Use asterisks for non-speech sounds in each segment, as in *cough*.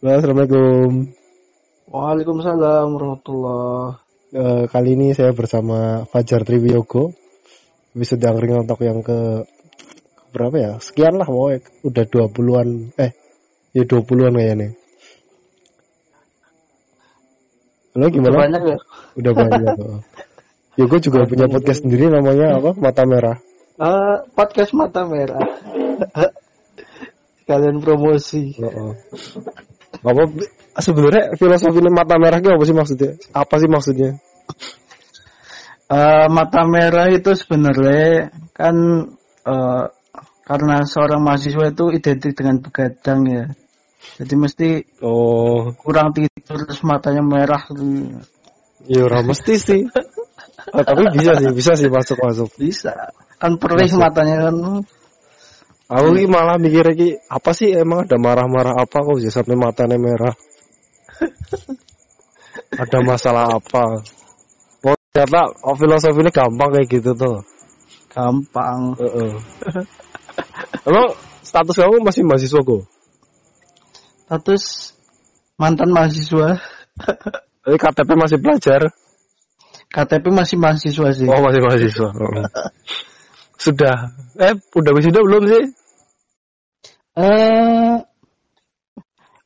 Assalamualaikum. Waalaikumsalam warahmatullah. Eh, kali ini saya bersama Fajar Triwiyogo. Episode yang ringan untuk yang ke berapa ya? Sekian lah pokoknya. Udah 20-an. Eh, ya 20-an kayaknya. Halo Udah gimana? banyak ya? Udah banyak. *laughs* oh. Yogo juga punya podcast sendiri namanya apa? Mata Merah. Eh, podcast mata merah. *laughs* Kalian promosi. Oh, oh. Apa sebenarnya filosofi mata merah itu apa sih maksudnya? Apa sih maksudnya? Eh, mata merah itu sebenarnya kan eh, karena seorang mahasiswa itu identik dengan begadang ya. Jadi mesti Oh, kurang tidur terus matanya merah. ya ora mesti sih. Oh, *laughs* tapi bisa sih, bisa sih masuk masuk. Bisa. Kan perih matanya kan. Aku ki malah mikir ki apa sih emang ada marah-marah apa kok bisa sampai matanya merah? *laughs* ada masalah apa? Oh, ternyata oh, filosofi ini gampang kayak gitu tuh. Gampang. Heeh. Emang status kamu masih mahasiswa kok? Status mantan mahasiswa. *laughs* Tapi KTP masih pelajar? KTP masih mahasiswa sih. Oh masih mahasiswa. *laughs* Sudah. Eh udah wisuda belum sih? Eh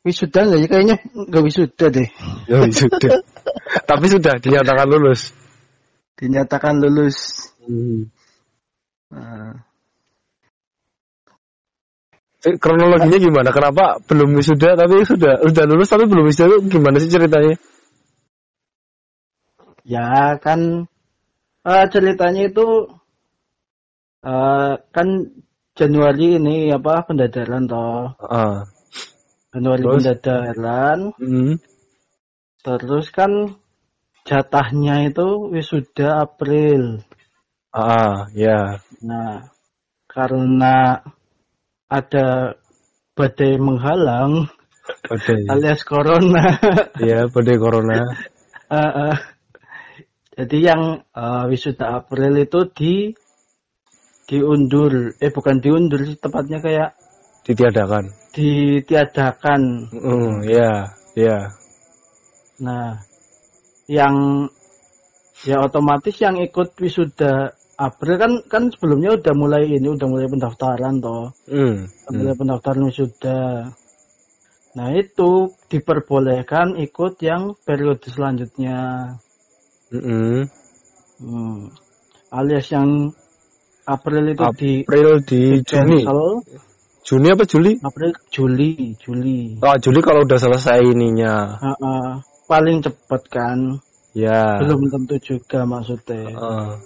wisuda nggak ya? Kayaknya nggak wisuda deh. Ya wisuda. *laughs* Tapi sudah dinyatakan lulus. Dinyatakan lulus. Hmm. Nah, Eh, Kronologinya gimana? Kenapa belum wisuda tapi sudah sudah lulus tapi belum wisuda itu gimana sih ceritanya? ya kan eh, ceritanya itu eh, kan Januari ini apa pendadaran toh. Ah. Januari Terus? pendadaran. Hmm. Terus kan jatahnya itu wisuda April. Ah, ya. Nah, karena ada badai menghalang Badai. alias corona. Iya, badai corona. Eh, *laughs* eh. jadi yang eh, wisuda April itu di diundur, eh bukan diundur sih tepatnya kayak Ditiadakan. ditiadakan. Hmm, ya, ya. Nah, yang ya otomatis yang ikut wisuda April kan kan sebelumnya udah mulai ini udah mulai pendaftaran toh, Hmm. udah mulai pendaftaran wisuda. Nah itu diperbolehkan ikut yang periode selanjutnya. Hmm. Hmm. Alias yang April itu di April di Juni. cancel. Juni apa Juli? April Juli Juli. Oh, Juli kalau udah selesai ininya. Ah, ah. paling cepet kan. Ya. Belum tentu juga maksudnya. Ah.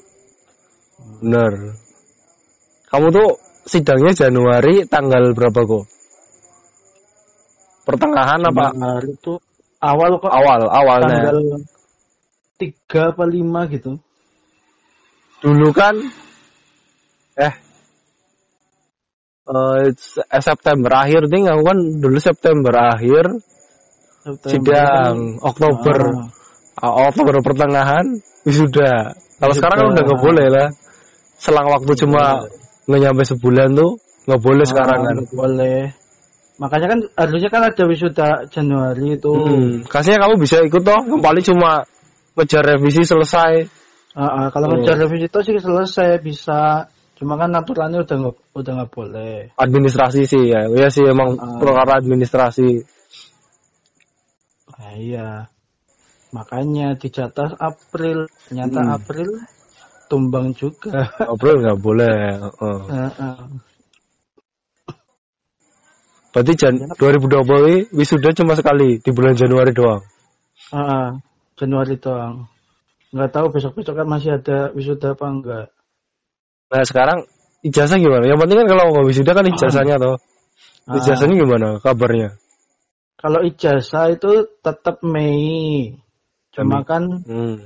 bener. Kamu tuh sidangnya Januari tanggal berapa kok? Pertengahan apa? Januari itu awal kok Awal, awalnya. tanggal tiga apa lima gitu. Dulu kan eh eh, eh, September akhir nih aku kan dulu September akhir September. sidang Oktober ah, Oktober pertengahan wisuda. Kalau sekarang kan udah nggak boleh lah. Selang waktu cuma nggak nyampe sebulan tuh nggak boleh ah, sekarang kan. nggak boleh. Makanya kan harusnya kan ada wisuda Januari itu. Hmm, kasihnya kamu bisa ikut toh, paling cuma ngejar revisi selesai. Ah, ah, kalau Oh. ngejar revisi itu sih selesai bisa. Cuma kan aturannya udah nggak udah nggak boleh. Administrasi sih ya, ya sih emang Ah. perkara administrasi. Nah, iya. Makanya dijatah April, ternyata Hmm. April tumbang juga. *laughs* April nggak boleh. heeh. Ah, ah. Berarti Jan 2020 ini wisuda cuma sekali di bulan Januari doang. Ah. Januari doang. Nggak tahu besok-besok kan masih ada wisuda apa enggak. Nah sekarang ijazah gimana? Yang penting kan kalau nggak wisuda kan ijazahnya toh. Ah. Ijazahnya gimana kabarnya? Kalau ijazah itu tetap Mei. Cuma Mei. kan Hmm.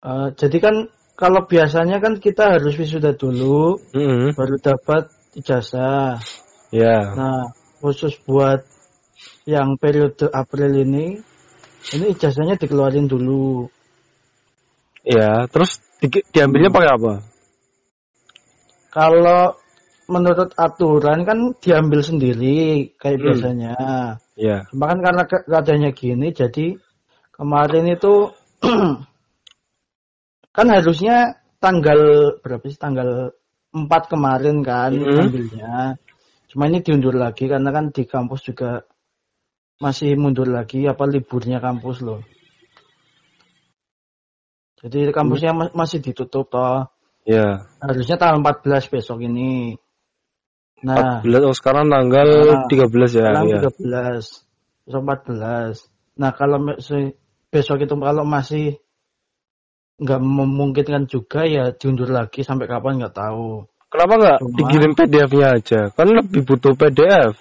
eh, jadi kan kalau biasanya kan kita harus wisuda dulu Hmm. baru dapat ijazah. Ya. Nah, khusus buat yang periode April ini ini ijazahnya dikeluarin dulu. Ya. Terus di- diambilnya pakai apa? Kalau menurut aturan kan diambil sendiri kayak Hmm. biasanya. Iya. Cuma kan karena ke- keadaannya gini jadi kemarin itu *clears throat* kan harusnya tanggal berapa sih tanggal 4 kemarin kan Mhm. ambilnya. Cuma ini diundur lagi karena kan di kampus juga masih mundur lagi apa liburnya kampus loh. Jadi kampusnya ma- masih ditutup toh. Iya. Harusnya tanggal 14 besok ini. Nah, 14 oh sekarang tanggal Nah, 13 ya. sekarang Iya. 13 besok 14 nah kalau besok itu kalau masih nggak memungkinkan juga ya diundur lagi sampai kapan nggak tahu Kenapa nggak Cuma- dikirim PDF-nya aja? Kan lebih butuh PDF.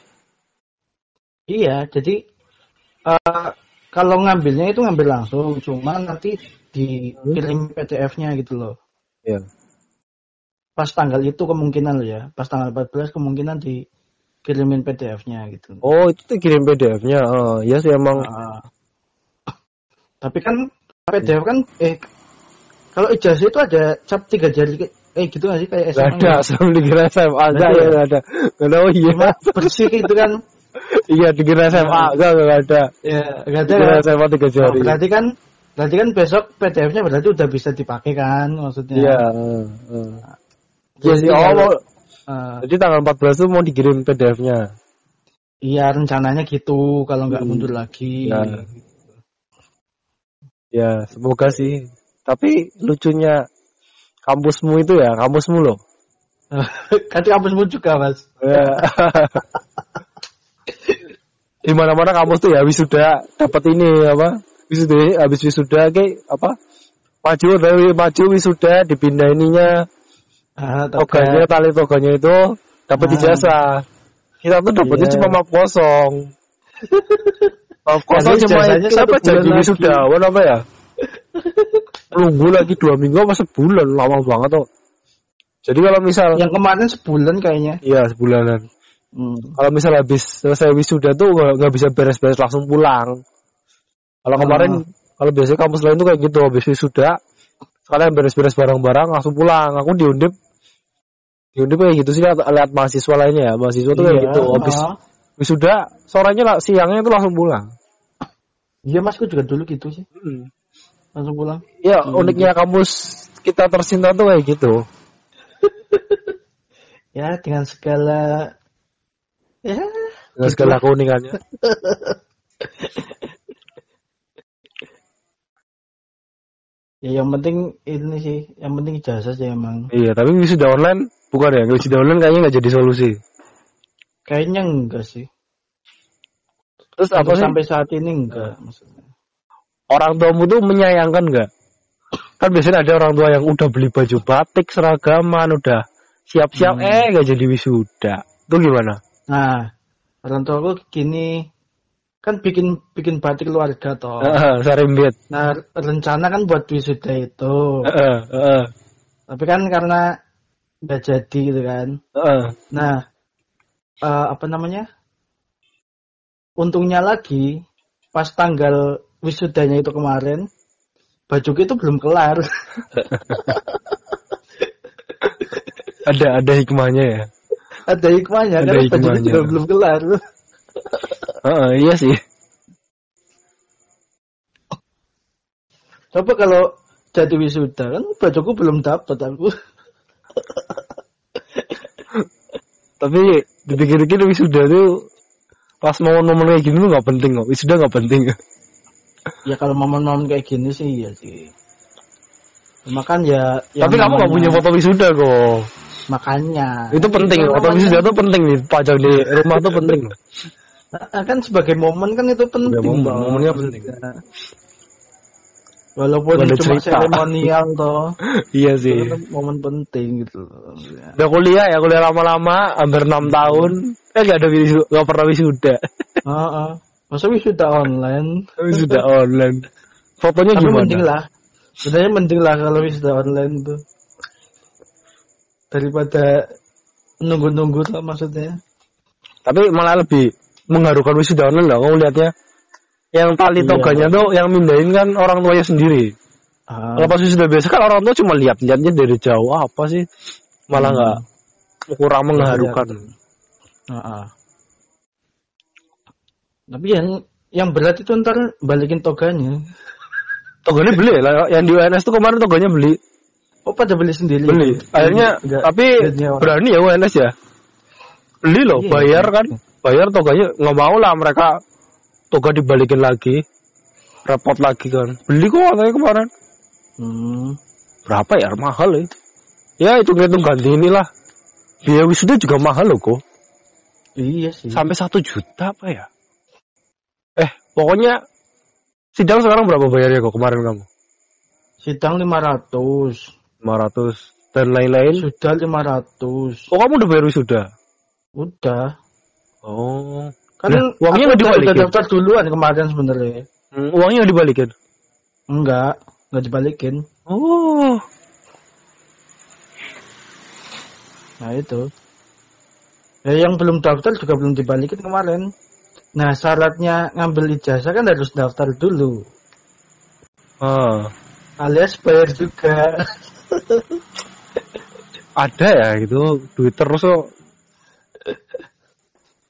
iya jadi eh, kalau ngambilnya itu ngambil langsung cuma nanti dikirim PDF-nya gitu loh Iya. Pas tanggal itu kemungkinan loh ya pas tanggal 14 kemungkinan dikirimin PDF-nya gitu Oh, itu tuh kirim PDF-nya. Oh, iya sih emang. Ah. tapi kan PDF kan eh kalau ijazah itu ada cap tiga jari eh gitu nggak sih kayak SMA ada, sebelum dikira SMA. Enggak, Nggak ya ada. ada. Ada, oh iya. cuma bersih gitu kan Iya, dikira SMA. Enggak, nggak ada. ya nggak ada Dikira? SMA tiga Oh, jari. berarti kan berarti kan besok PDF-nya berarti udah bisa dipakai kan maksudnya Iya. heeh, heeh. Iya sih, oh, mau- Eh, jadi tanggal 14 tuh mau dikirim PDF-nya. iya rencananya gitu kalau nggak Hmm. mundur lagi Ya. Ya, semoga sih. Tapi lucunya kampusmu itu ya, kampusmu loh. *laughs* kan kampusmu juga mas Ya. Di mana-mana kampus tuh ya wisuda dapat ini apa? Wisuda habis wisuda kayak apa? Maju dari maju wisuda dipindah ininya ah, tali toganya itu dapat Ah. ijazah. Kita tuh dapatnya Iya. cuma map kosong. *laughs* Map kosong cuma siapa jadi lagi. wisuda? Apa ya? Nunggu lagi dua minggu apa sebulan lama banget tuh. Jadi kalau misal yang kemarin sebulan kayaknya iya sebulanan. hmm. Kalau misal habis selesai wisuda tuh nggak bisa beres-beres langsung pulang. Kalau kemarin kalau biasanya kampus lain tuh kayak gitu habis wisuda sekalian beres-beres barang-barang langsung pulang. Aku diundip diundip kayak gitu sih lihat, lihat mahasiswa lainnya ya. Mahasiswa tuh kayak Iya, gitu habis ah. wisuda sorenya lah siangnya tuh langsung pulang. iya masku juga dulu gitu sih Hmm. langsung pulang Ya uniknya kampus kita tercinta tuh kayak gitu. *laughs* ya dengan segala ya Dengan segala keunikannya. *laughs* ya yang penting ini sih yang penting ijazah sih emang Iya, tapi wisuda online bukan ya? Wisuda online kayaknya nggak jadi solusi. kayaknya enggak sih Terus apa sih? sampai saat ini enggak maksudnya orang tuamu tuh menyayangkan nggak? Kan biasanya ada orang tua yang udah beli baju batik, seragaman, udah siap-siap, Hmm. eh nggak jadi wisuda. Itu gimana? nah orang tua aku gini kan bikin bikin batik keluarga toh Heeh, Sarimbit. nah rencana kan buat wisuda itu Heeh, heeh, tapi kan karena nggak jadi gitu kan heeh. nah eh, apa namanya untungnya lagi pas tanggal wisudanya itu kemarin bajuku itu belum kelar *laughs* Ada ada hikmahnya ya. ada hikmahnya Ada karena bajuku hikmahnya. juga belum kelar Heeh, iya sih. coba kalau jadi wisuda kan bajuku belum dapat aku Tapi dipikir-pikir wisuda tuh pas momen-momen kayak gini tuh nggak penting kok. Wisuda nggak penting. ya kalau momen-momen kayak gini sih iya sih cuma kan ya yang Tapi kamu nggak namanya- punya foto wisuda kok. makanya Itu penting. Itu Foto wisuda tuh penting nih. Pajang di rumah tuh penting. Nah, kan sebagai momen kan itu penting momen, Bang. momennya penting. walaupun Ada cuma cerita. seremonial toh *laughs* iya itu sih. kan momen penting gitu. Ya. Udah kuliah ya kuliah lama-lama hampir enam tahun kan gak ada wisuda gak pernah wisuda Heeh. masa wisuda online *laughs* wisuda online fotonya tapi gimana mending lah sebenarnya mending lah kalau wisuda online tuh daripada nunggu-nunggu tuh maksudnya tapi malah lebih mengharukan wisuda online lah kamu lihatnya yang tali Iya. toganya tuh yang mindahin kan orang tuanya sendiri Ah, kalau pas wisuda biasa kan orang tua cuma lihat lihatnya dari jauh apa sih malah Hmm. nggak kurang mengharukan. Heeh. Tapi yang yang berat itu ntar balikin toganya. Toganya beli lah, yang di UNS tuh kemarin toganya beli. Oh pada beli sendiri. Beli. Akhirnya Enggak- tapi berani ya UNS ya. Beli loh, Iya. bayar kan. Bayar toganya nggak mau lah mereka toga dibalikin lagi. Repot lagi kan. Beli kok katanya kemarin. Hmm. Berapa ya? Mahal ya itu. Ya hitung-hitung ganti inilah. Biaya wisuda juga mahal loh kok. Iya sih. Sampai satu juta apa ya? Eh, pokoknya sidang sekarang berapa bayarnya kok kemarin kamu? Sidang 500. 500 dan lain-lain. Sudah 500. Oh, kamu udah bayar wisuda? Udah. Oh. Kan Lah, uangnya udah, udah dibalikin? daftar duluan kemarin sebenarnya. Hmm, uangnya nggak dibalikin? Enggak, enggak dibalikin. Oh. Nah itu. Ya, yang belum daftar juga belum dibalikin kemarin. Nah syaratnya ngambil ijazah kan harus daftar dulu. Ah. Alias bayar juga. *laughs* Ada ya gitu, duit terus kok.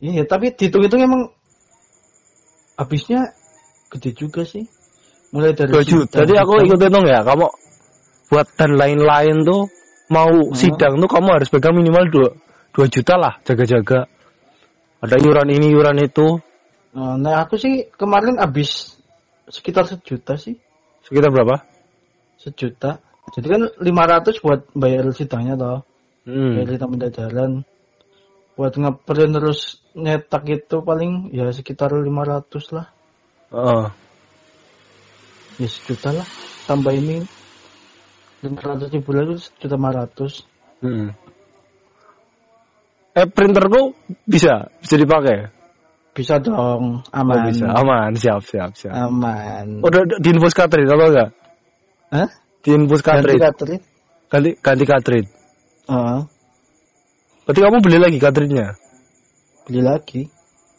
Iya tapi dihitung-hitung emang habisnya gede juga sih. Mulai dari 2 juta. Tadi aku ikut hitung ya, kamu buat dan lain-lain tuh mau sidang tuh kamu harus pegang minimal 2 2 juta lah jaga-jaga. Ada iuran ini, iuran itu. Nah aku sih kemarin habis sekitar sejuta sih. Sekitar berapa? Sejuta. Jadi kan 500 buat bayar sidangnya toh. Hmm. Bayar minta jalan. Buat ngeprint terus nyetak itu paling ya sekitar 500 lah. Heeh. Ya sejuta lah. Tambah ini 500 ribu lagi sejuta 500. Hmm. Eh printerku bisa bisa dipakai. Bisa dong. Oh, Aman. bisa. Aman, siap siap siap. Aman. Udah udah diinfus cartridge apa enggak? Hah? Diinfus Ganti cartridge. cartridge? Ganti ganti cartridge. Heeh. Berarti kamu beli lagi cartridge-nya? beli lagi.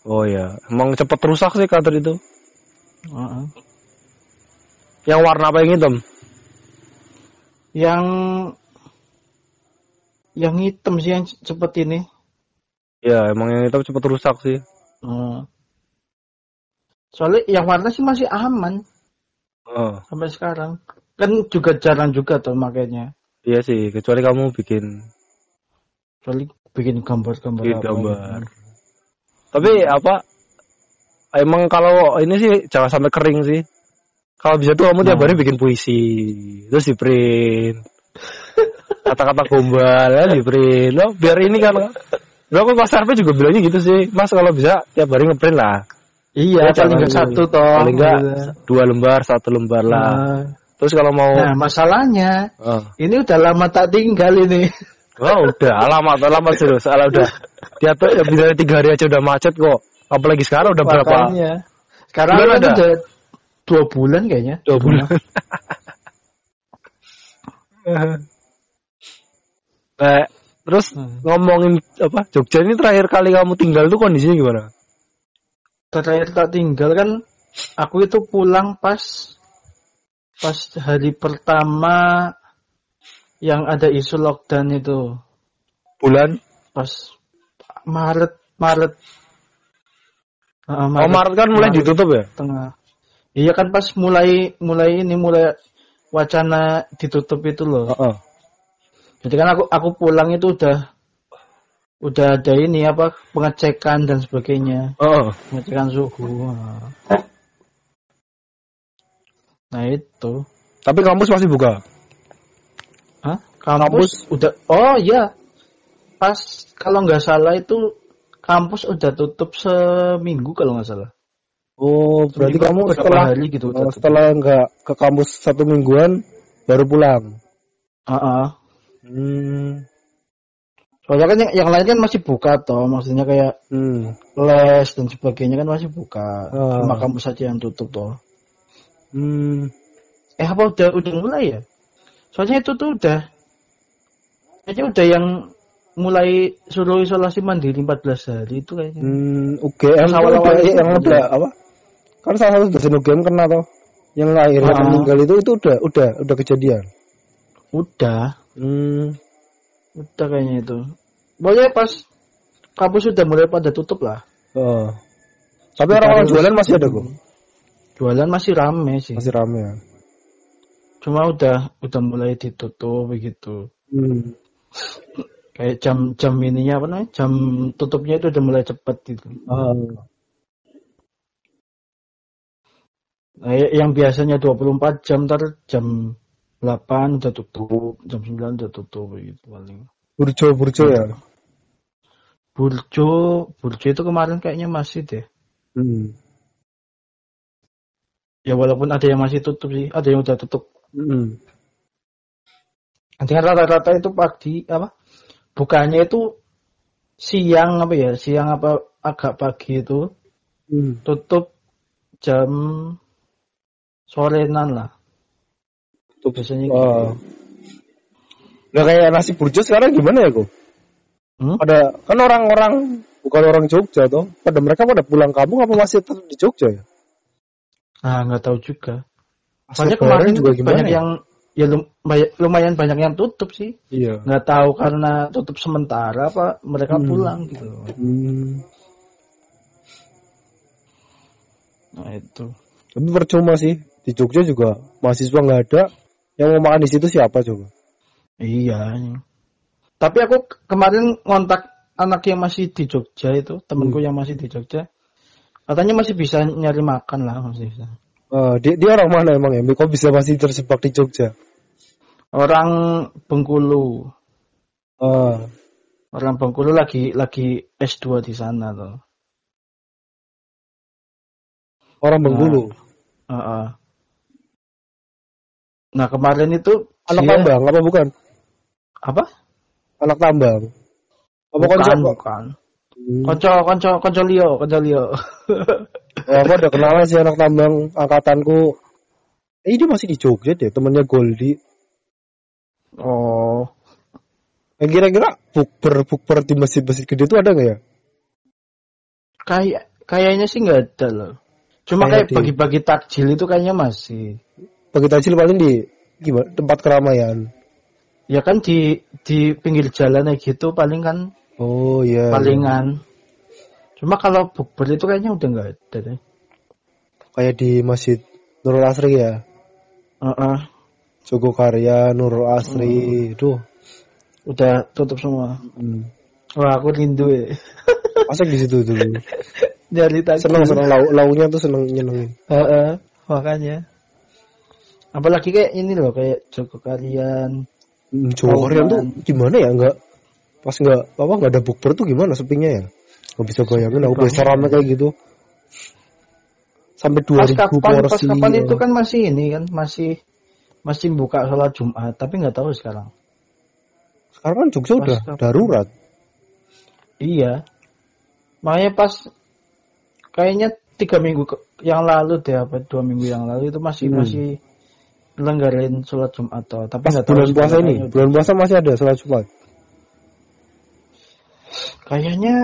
Oh ya, emang cepet rusak sih cartridge itu. Heeh. Yang warna apa yang hitam? Yang yang hitam sih yang cepet ini. Ya, emang yang hitam cepet rusak sih. Heeh. Soalnya yang warna sih masih aman Oh, sampai sekarang. Kan juga jarang juga tuh makanya. iya sih, kecuali kamu bikin Kecuali bikin gambar-gambar bikin gambar. gitu. Tapi apa? Emang kalau ini sih jangan sampai kering sih. Kalau bisa tuh kamu tiap Nah. hari bikin puisi, terus di print. Kata-kata gombal ya di print. Lo biar ini kan. Lo aku pas RP juga bilangnya gitu sih. Mas kalau bisa tiap hari ngeprint lah. Iya, Ya, paling nggak jangan- satu toh. Paling enggak Gitu. dua lembar, satu lembar lah. Nah, Terus kalau mau nah, masalahnya Oh. ini udah lama tak tinggal ini. Oh udah alamat alamat serius Alah udah dia tuh ya bisa tiga hari aja udah macet kok apalagi sekarang udah berapa Makanya. Sekarang Bulan kan ada? udah dua bulan kayaknya. dua bulan *laughs* eh, terus Hmm. ngomongin apa Jogja ini terakhir kali kamu tinggal tuh kondisinya gimana Terakhir tak tinggal kan aku itu pulang pas pas hari pertama yang ada isu lockdown itu. Bulan? Pas Maret Maret. Ah, oh Maret. Kan mulai Maret ditutup ya? tengah. Iya kan pas mulai mulai ini mulai wacana ditutup itu loh. Heeh. jadi kan aku aku pulang itu udah udah ada ini apa pengecekan dan sebagainya. Heeh. pengecekan suhu Nah. nah itu. Tapi kampus masih buka Hah? kampus udah oh iya pas kalau nggak salah itu kampus udah tutup seminggu kalau nggak salah oh berarti Seminggu kamu setelah hari gitu oh, setelah nggak ke kampus satu mingguan baru pulang Ah, ah. hmm. soalnya kan yang, yang lain kan masih buka toh maksudnya kayak Hmm. les dan sebagainya kan masih buka Ah. cuma kampus saja yang tutup toh Hmm. eh apa udah udah mulai ya soalnya itu tuh udah kayaknya udah yang mulai suruh isolasi mandiri 14 hari itu kayaknya Hmm, UGM Pas tuh awal-awal udah- itu yang udah. apa? Kan salah satu dosen UGM kena toh. Yang akhirnya Ah. meninggal itu itu udah udah udah kejadian. udah Hmm. udah kayaknya itu pokoknya pas kampus sudah mulai pada tutup lah. Oh. Tapi orang-orang jualan masih ada kok. Jualan masih rame sih. Masih rame ya. Cuma udah udah mulai ditutup begitu. Hmm. Kayak jam jam ininya apa namanya? Jam tutupnya itu udah mulai cepet gitu. Ah. Nah, ya- yang biasanya 24 jam ntar jam 8 udah tutup, jam 9 udah tutup begitu paling. Burjo burjo ya. Burjo, Burjo itu kemarin kayaknya masih deh. Hmm. Ya walaupun ada yang masih tutup sih, ada yang udah tutup. Hmm. Kan rata-rata itu pagi apa? Bukannya itu siang apa ya? Siang apa agak pagi itu Hmm. tutup jam sorenan lah. Tutup. Biasanya gitu. Oh. Nah kayak nasi burjo sekarang gimana ya kok? Hmm? Pada kan orang-orang bukan orang Jogja toh. Pada mereka pada pulang kampung apa masih tetap di Jogja ya? Ah nggak tahu juga. Soalnya kemarin juga gimana banyak ya? yang ya lumayan banyak yang tutup sih. Iya. Nggak tahu karena tutup sementara apa mereka Hmm. pulang gitu. Hmm. Nah itu. Tapi percuma sih di Jogja juga mahasiswa nggak ada. Yang mau makan di situ siapa coba? Iya. Tapi aku ke- kemarin ngontak anak yang masih di Jogja itu, temenku yang masih di Jogja. Katanya masih bisa nyari makan lah, masih bisa. Eh, dia, dia orang mana emang ya? Kok bisa masih terjebak di Jogja? Orang Bengkulu, Eh, orang Bengkulu lagi lagi S2 di sana tuh. orang Bengkulu. Heeh. Nah kemarin itu Anak dia- tambang apa bukan? apa? Anak tambang. Apa bukan, konco? bukan. Hmm. Konco, konco, konco Leo, konco Leo. Oh, aku ada kenalan sih anak tambang angkatanku. Eh, dia masih di Jogja deh, temennya Goldi. Oh, Eh, kira-kira bukber bukber di masjid-masjid gede itu ada nggak ya? kayak kayaknya sih nggak ada loh. Cuma Kayak bagi-bagi takjil itu kayaknya masih. Bagi tajil paling di gimana tempat keramaian. Ya kan di di pinggir jalan kayak gitu paling kan Oh iya. palingan. Cuma kalau bukber itu kayaknya udah nggak ada deh. Kayak di Masjid Nurul Asri ya. Heeh. Jogokarya, Nurul Asri. Duh. udah tutup semua. Hmm. Wah aku rindu *laughs* ya. Asik di situ *laughs* dulu. Nyari takjil. Seneng seneng lau launya tuh seneng nyenengin. Heeh, makanya. Apalagi kayak ini loh kayak Joko Kalian. Hmm, Jogokarya tuh gimana ya? Enggak pas nggak apa nggak ada bukber tuh gimana sepinya ya? Gak bisa bayangin aku biasa rame kayak gitu. Sampai Pas 2000 kapan pas porsi. kapan itu kan masih ini kan masih masih buka sholat Jumat tapi nggak tahu sekarang. Sekarang kan Jogja Pas udah kapan? darurat. Iya. Makanya pas kayaknya tiga minggu ke- yang lalu deh apa dua minggu yang lalu itu masih Hmm. masih lenggarin sholat Jumat atau tapi nggak tahu bulan puasa ini, kayaknya- bulan puasa masih ada sholat Jumat. Kayaknya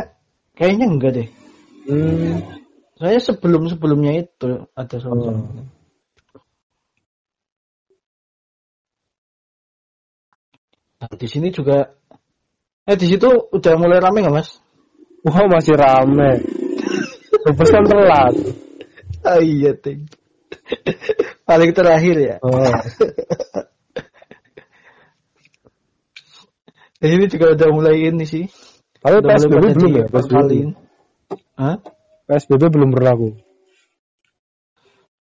kayaknya enggak deh. Hmm. Saya sebelum sebelumnya itu ada sholat Oh. Jumat. Nah, di sini juga eh di situ udah mulai rame nggak mas? Wah masih rame. Pesan telat. Ah iya ting. Paling terakhir ya. Oh. Di sini juga udah mulai ini sih. Tapi PSBB belum ya? PSBB. Hah? PSBB belum berlaku.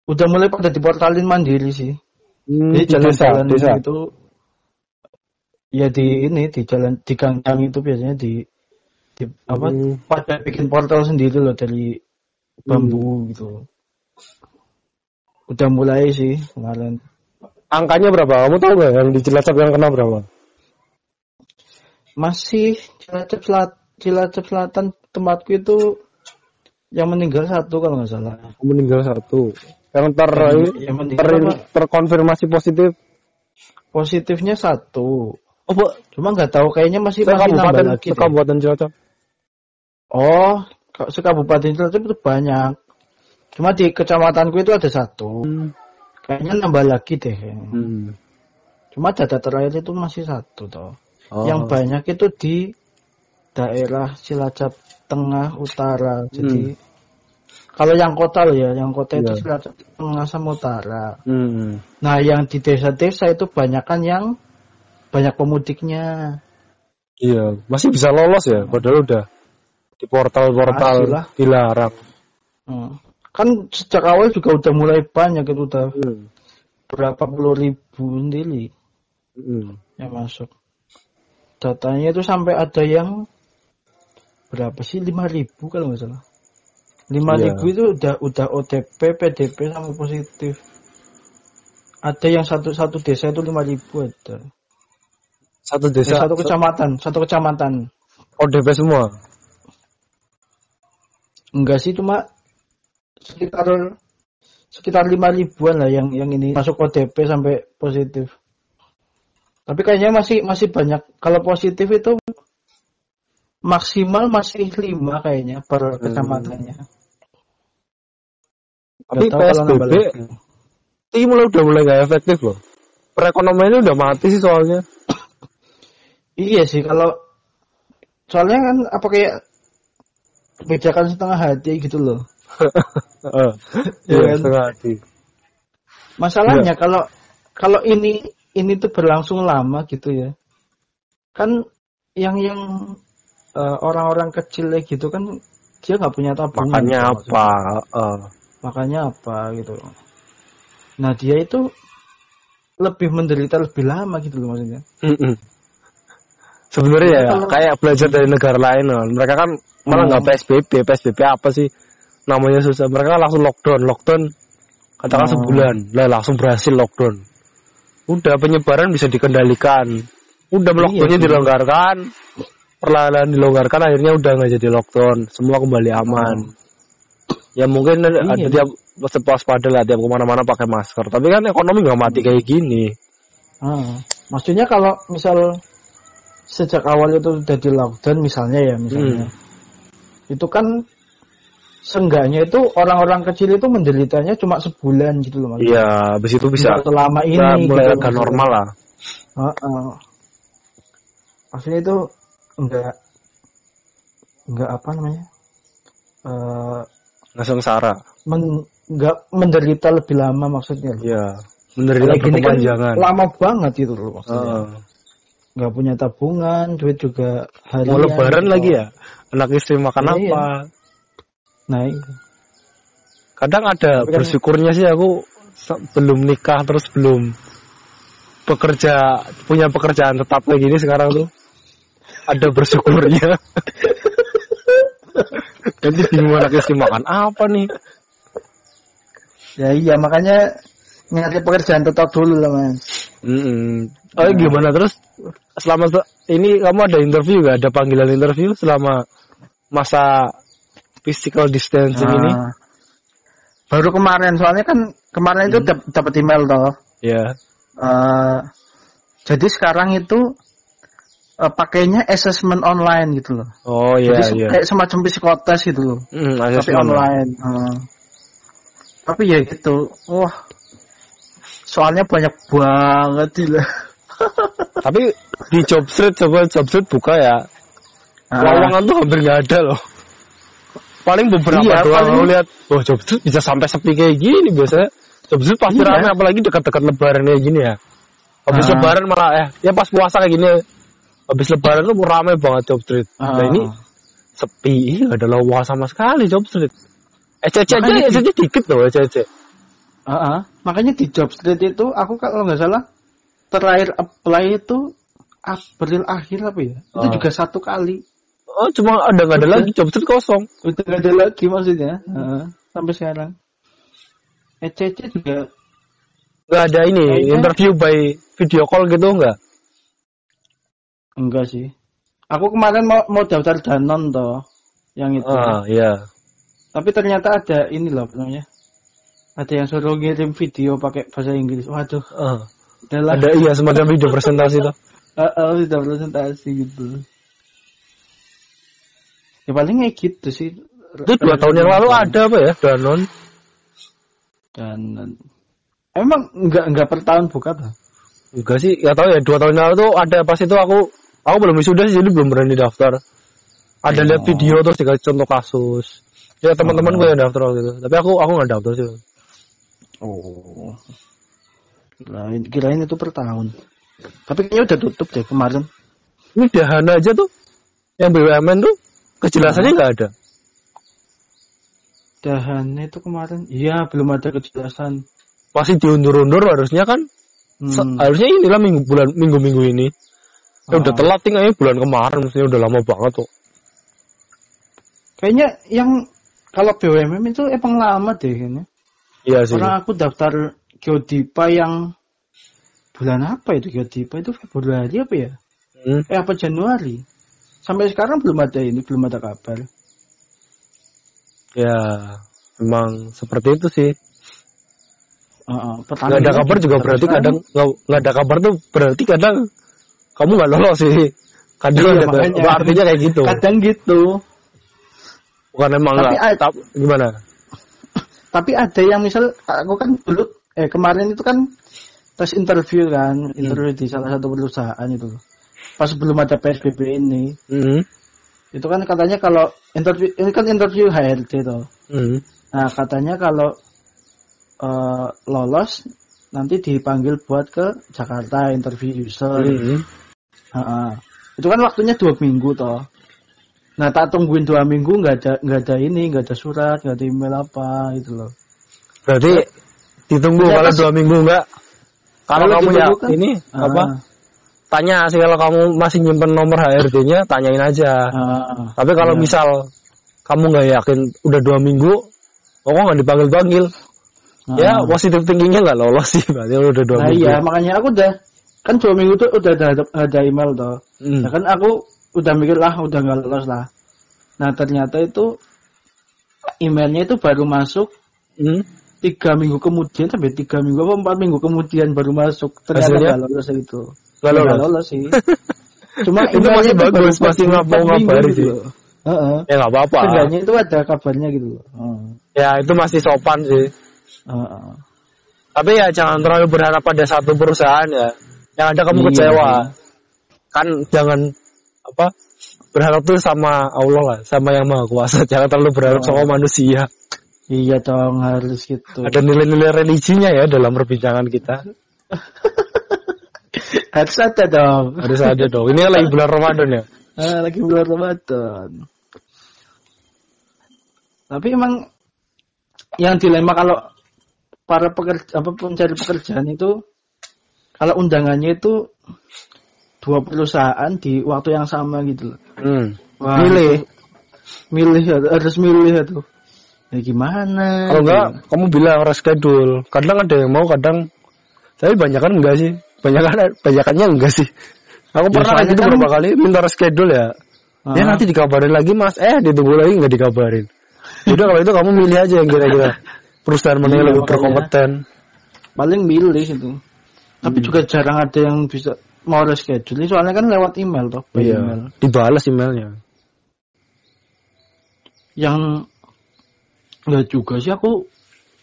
Udah mulai pada diportalin mandiri sih. Hmm, Jadi di jalan-jalan itu ya di ini di jalan di gang-gang itu biasanya di, di apa Hmm. pada bikin portal sendiri loh dari bambu gitu. Udah mulai sih kemarin. Angkanya berapa? Kamu tahu nggak yang di Cilacap yang kena berapa? Masih Cilacap Selatan, Cilacap Selatan tempatku itu yang meninggal satu kalau nggak salah. Meninggal satu. Yang ter, Yang- yang meninggal ter- apa? terkonfirmasi positif. Positifnya satu. Oh, Bu, Cuma nggak tahu kayaknya masih masih kabupaten, lagi. kabupaten Cilacap. Oh, ka- sekabupaten Cilacap itu banyak. Cuma di kecamatanku itu ada satu. Hmm. Kayaknya nambah lagi deh. daerah Cilacap Tengah Utara. Jadi kalau yang kota loh ya, yang kota itu Iya. Cilacap Tengah sama Utara. Hmm. Nah, yang di desa-desa itu banyakan yang banyak pemudiknya. Iya, masih bisa lolos ya, padahal udah di portal-portal dilarang. Hmm. Kan sejak awal juga udah mulai banyak itu udah Hmm. berapa puluh ribu sendiri Hmm. yang masuk. Datanya itu sampai ada yang berapa sih? 5000 kalau nggak salah. 5000 Iya. itu udah udah OTP, PDP sama positif. Ada yang satu satu desa itu 5000 ada. Satu desa, satu kecamatan, satu kecamatan. ODP semua. Enggak sih cuma sekitar sekitar lima ribuan lah yang yang ini masuk ODP sampai positif. Tapi kayaknya masih masih banyak. Kalau positif itu maksimal masih lima kayaknya per kecamatannya. Tapi PSBB ini mulai udah mulai gak efektif loh. Perekonomiannya udah mati sih soalnya. Iya sih kalau soalnya kan apa kayak kebijakan setengah hati gitu loh. Heeh. *laughs* Iya Iya, kan? setengah hati. Masalahnya kalau kalau ini ini tuh berlangsung lama gitu ya. Kan yang yang eh, orang-orang kecil gitu kan dia nggak punya tabungan. Makanya gitu apa? maksudnya. Heeh. Makanya apa gitu. Nah dia itu lebih menderita lebih lama gitu loh maksudnya. Mm-mm. Sebenarnya ya kayak belajar dari negara lain loh. Mereka kan malah nggak Hmm. PSBB, PSBB apa sih namanya susah. Mereka kan langsung lockdown, lockdown katakan Hmm. sebulan, lah langsung berhasil lockdown. Udah penyebaran bisa dikendalikan. Udah lockdownnya sih. dilonggarkan, perlahan dilonggarkan akhirnya udah nggak jadi lockdown, semua kembali aman. Ya mungkin ada Iya. tiap waspada lah tiap ke mana-mana pakai masker. Tapi kan ekonomi nggak mati kayak gini. Ah, maksudnya kalau misal sejak awal itu udah di lockdown misalnya ya misalnya, itu kan seenggaknya itu orang-orang kecil itu menderitanya cuma sebulan gitu loh maksudnya. Iya, habis itu bisa selama ini bisa mulai gitu, agak normal lah. Heeh. Maksudnya itu enggak enggak apa namanya? Eh Nggak sengsara. men, enggak menderita lebih lama maksudnya. Iya. Menderita gini kan lama banget itu loh maksudnya. Heeh. Nggak punya tabungan, duit juga harian. Mau lebaran gitu. lagi ya? Anak istri makan Iya, apa? Nah, iya. Kadang ada Tapi kan- bersyukurnya sih aku belum nikah terus belum bekerja punya pekerjaan tetap kayak gini sekarang tuh ada bersyukurnya. *laughs* Nanti bingung anak istri makan apa nih? Ya iya makanya nyari pekerjaan tetap dulu lah mas. Mm-mm. Oh gimana terus selama se- ini kamu ada interview gak? Ada panggilan interview selama masa physical distancing ini? Nah, baru kemarin soalnya kan kemarin itu dap- dapat email toh. Ya. Eh, jadi sekarang itu eh, pakainya assessment online gitu loh. Oh iya jadi iya. kayak semacam psikotes gitu loh. Hmm, tapi online. Eh, tapi ya gitu. Wah. Soalnya banyak banget gila. Tapi di job street coba job street buka ya. Ah. Lowongan tuh hampir nggak ada loh. Paling beberapa Iya, doang paling- lihat. Oh job street bisa sampai sepi kayak gini biasanya. Job street pasti Iya. ramai apalagi dekat-dekat lebaran kayak gini ya. Habis Ah. lebaran malah eh ya pas puasa kayak gini. Habis lebaran tuh ramai banget job street. Nah Ah. ini sepi, nggak ada lowongan sama sekali job street. ECC aja, ECC dikit loh ECC. Heeh. Makanya di job street itu aku kalau nggak salah terakhir apply itu April akhir apa ya? Itu Ah. juga satu kali. Oh cuma ada nggak ada Udah. lagi job street kosong. Udah nggak ada lagi maksudnya. Heeh. Sampai sekarang. ECC juga Nggak ada ini Kayaknya- interview by video call gitu nggak? enggak sih. Aku kemarin mau mau daftar Danon toh yang itu. Ah iya. Tapi ternyata ada ini loh namanya. Ada yang suruh ngirim video pakai bahasa Inggris. Waduh, Ah. Udahlah. Ada iya semacam video presentasi tuh. Heeh, sudah presentasi gitu. Ya paling kayak gitu sih. Itu dua tahun yang lalu ada apa ya Danon? Dan emang nggak nggak per tahun buka tuh. Enggak sih, ya tahu ya dua tahun yang lalu tuh ada pas itu aku aku belum wisuda sih jadi belum berani daftar. ada lihat video terus dikasih contoh kasus ya teman-teman gue yang daftar waktu itu tapi aku aku nggak daftar sih Oh. Kirain, kirain itu per tahun. Tapi kayaknya udah tutup deh kemarin. ini dahana aja tuh yang BUMN tuh kejelasannya nggak ada Dahan itu kemarin. Iya, belum ada kejelasan. masih diundur-undur harusnya kan Hmm. harusnya inilah minggu bulan minggu-minggu ini ya udah Ah. telat tinggalnya bulan kemarin mestinya udah lama banget tuh Kayaknya yang kalau BUMN itu emang lama deh kayaknya. iya sih Orang aku daftar Geodipa yang bulan apa itu Geodipa itu Februari apa ya? Hmm. Eh apa Januari? Sampai sekarang belum ada ini, belum ada kabar. ya memang seperti itu sih nggak pertanyaan ada kabar juga berarti sekarang- kadang nggak ada kabar tuh berarti kadang kamu nggak lolos sih kadang Iya, ada makanya. artinya kayak gitu kadang gitu. bukan emang Tapi nggak ada- gimana Tapi ada yang misal aku kan dulu eh kemarin itu kan tes interview kan, interview di salah satu perusahaan itu. Pas belum ada PSBB ini, Hmm. itu kan katanya kalau interview ini kan interview HRD tuh. Hmm. Nah, katanya kalau eh, lolos nanti dipanggil buat ke Jakarta interview user. Hmm. Ha-ha. Itu kan waktunya dua minggu toh. Nah, tak tungguin dua minggu nggak ada nggak ada ini, nggak ada surat, nggak ada email apa itu loh. berarti ditunggu Ternyata kalau dua minggu enggak kalau kamu ya kan- ini Ah, apa tanya sih kalau kamu masih nyimpen nomor HRD-nya tanyain aja ah, tapi kalau Iya. misal kamu nggak yakin udah dua minggu kok nggak dipanggil panggil ah. ya positif tingginya nggak lolos sih berarti udah dua Nah minggu iya, makanya aku udah kan dua minggu tuh udah ada, ada email toh. Hmm. Nah kan aku udah mikir lah, udah nggak lolos lah. Nah ternyata itu emailnya itu baru masuk Hmm. Tiga minggu kemudian sampai tiga minggu apa empat minggu kemudian baru masuk. Ternyata nggak lolos itu. Nggak Nggak lolos? sih. *laughs* Cuma Itu masih bagus, masih ngapa- minggu ngabarin gitu sih. loh. Heeh. ya nggak apa-apa Seenggaknya itu ada kabarnya gitu loh. Heeh. ya itu masih sopan sih Heeh. tapi ya jangan terlalu berharap pada satu perusahaan ya yang ada kamu Iya, kecewa iya. kan jangan apa berharap tuh sama Allah lah sama yang maha kuasa jangan terlalu berharap Oh. sama manusia Iya dong harus gitu. ada nilai-nilai religinya ya dalam perbincangan kita *laughs* Harus ada dong. harus ada dong ini lagi bulan Ramadan ya Ah, lagi bulan Ramadan. Tapi emang yang dilema kalau para pekerja apa pencari pekerjaan itu kalau undangannya itu dua perusahaan di waktu yang sama gitu loh. hmm. Wah, Milih. itu- milih harus milih tuh. Ya gimana? kalau enggak kamu bilang reschedule kadang ada yang mau kadang tapi banyak kan enggak sih banyak kan banyakannya enggak sih aku Ya, pernah gitu kan- beberapa kali minta reschedule ya Ah, Ya nanti dikabarin lagi mas, eh ditunggu lagi nggak dikabarin. Udah kalau itu kamu milih aja yang kira-kira perusahaan mana yang Iya, lebih berkompeten. paling milih itu. Tapi Hmm. juga jarang ada yang bisa mau reschedule soalnya kan lewat email toh. by email. Iya. Dibalas emailnya. yang nggak juga sih aku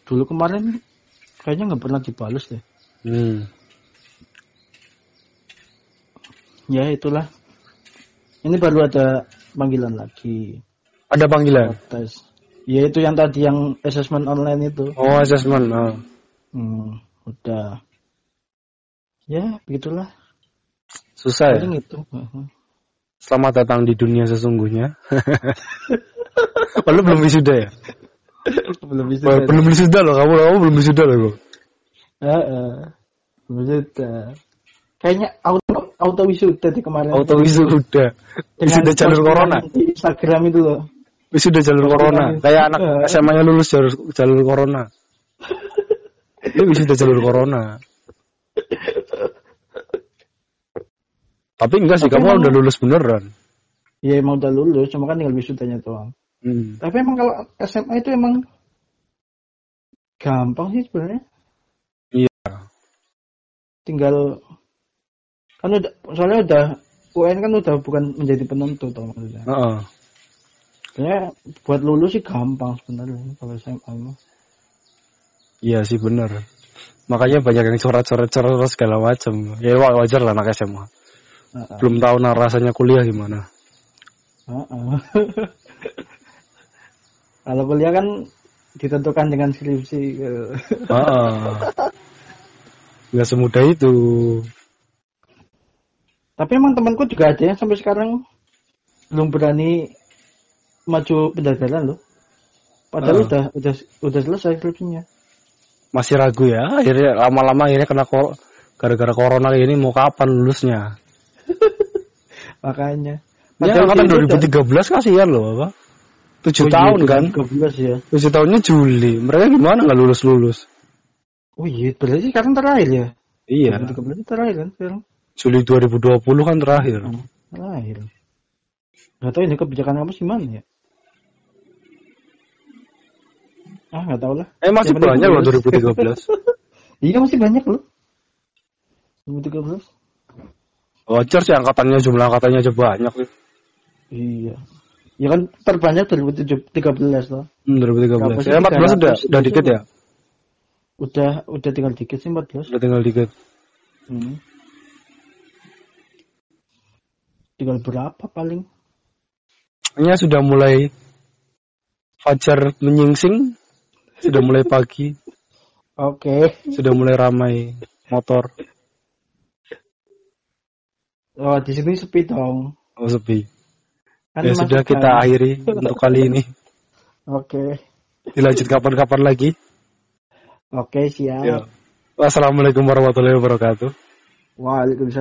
dulu kemarin kayaknya nggak pernah dibalas deh Hmm. ya itulah ini baru ada panggilan lagi Ada panggilan. tes ya itu yang tadi yang assessment online itu Oh assessment. Oh. hmm, udah ya begitulah Susah ya. itu. Selamat datang di dunia sesungguhnya. *laughs* Lu belum wisuda ya? *laughs* belum bisa belum wisuda loh kamu, kamu belum wisuda loh. kok. Heeh. belum bisa kayaknya auto auto wisuda di kemarin Auto wisuda. Wisuda jalur corona. di Instagram itu loh Wisuda jalur corona. Kayak anak. SMA-nya lulus jalur jalur corona. Ini wisuda jalur corona. Tapi enggak sih, Tapi kamu emang- udah lulus beneran. Ya emang udah lulus, cuma kan tinggal wisudanya doang. Hmm. Tapi emang kalau SMA itu emang gampang sih sebenarnya. Iya. Tinggal kan udah soalnya udah UN kan udah bukan menjadi penentu toh maksudnya. Heeh. Ya buat lulus sih gampang sebenarnya kalau SMA mah. Iya sih bener. Makanya banyak yang coret-coret coret segala macam. Ya wa- wajar lah anak SMA. Heeh. Belum tahu nah rasanya kuliah gimana. Heeh. *laughs* Kalau kuliah kan ditentukan dengan skripsi. eh. Heeh. Nggak semudah itu. Tapi emang temanku juga ada yang sampai sekarang belum berani maju pendaftaran loh. Padahal Ah. udah udah udah selesai skripsinya. Masih ragu ya. Akhirnya lama-lama akhirnya kena kor gara-gara corona ini mau kapan lulusnya? *laughs* Makanya. Ya, Padahal angkatan dia udah- 2013 kasihan loh, apa? 7 Oh iya, tahun kan? 13 ya. 7 tahunnya Juli. Mereka gimana nggak lulus-lulus? Oh iya, berarti sekarang terakhir ya. Iya, 2013 terakhir kan sekarang. Juli 2020 kan terakhir. Hmm, terakhir. Gak tahu ini kebijakan apa sih mana ya? Ah, nggak tahu lah. Eh masih penting banyak loh lulus. 2013. *laughs* Iya masih banyak loh. 2013. Wajar sih angkatannya jumlah angkatannya aja banyak sih. Iya. Ya kan terbanyak 2013 loh. Hmm, 2013. Berapa sih? Ya 14 udah 300 udah dikit ya. Udah udah tinggal dikit sih 14. Udah tinggal dikit. Hmm. Tinggal berapa paling? Kayaknya sudah mulai fajar menyingsing, sudah mulai pagi, *laughs* Oke. sudah mulai ramai motor. Oh, di sini sepi dong. Oh sepi. Kan ya sudah kita kan. akhiri untuk kali ini. Oke. Dilanjut kapan-kapan lagi. Oke, siap. Ya. Wassalamualaikum warahmatullahi wabarakatuh. Waalaikumsalam.